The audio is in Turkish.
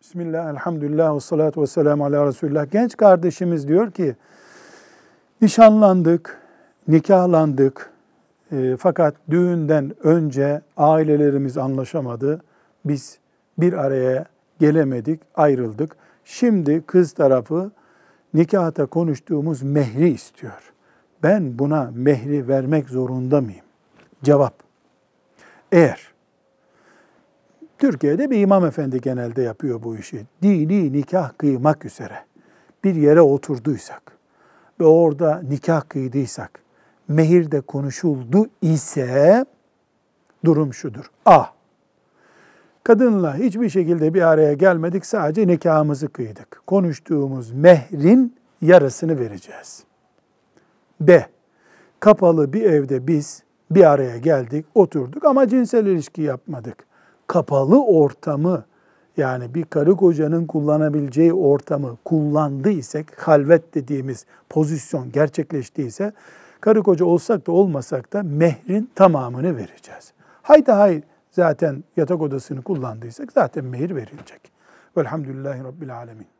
Bismillah, elhamdülillah, ve salatu ve selamu ala Resulullah. Genç kardeşimiz diyor ki, nişanlandık, nikahlandık, e, fakat düğünden önce ailelerimiz anlaşamadı. Biz bir araya gelemedik, ayrıldık. Şimdi kız tarafı nikahta konuştuğumuz mehri istiyor. Ben buna mehri vermek zorunda mıyım? Cevap. Eğer Türkiye'de bir imam efendi genelde yapıyor bu işi. Dini nikah kıymak üzere bir yere oturduysak ve orada nikah kıydıysak, mehirde konuşuldu ise durum şudur. A. Kadınla hiçbir şekilde bir araya gelmedik, sadece nikahımızı kıydık. Konuştuğumuz mehrin yarısını vereceğiz. B. Kapalı bir evde biz bir araya geldik, oturduk ama cinsel ilişki yapmadık. Kapalı ortamı yani bir karı kocanın kullanabileceği ortamı kullandıysak, halvet dediğimiz pozisyon gerçekleştiyse, karı koca olsak da olmasak da mehrin tamamını vereceğiz. Haydi hay zaten yatak odasını kullandıysak zaten mehir verilecek. Velhamdülillahi Rabbil Alemin.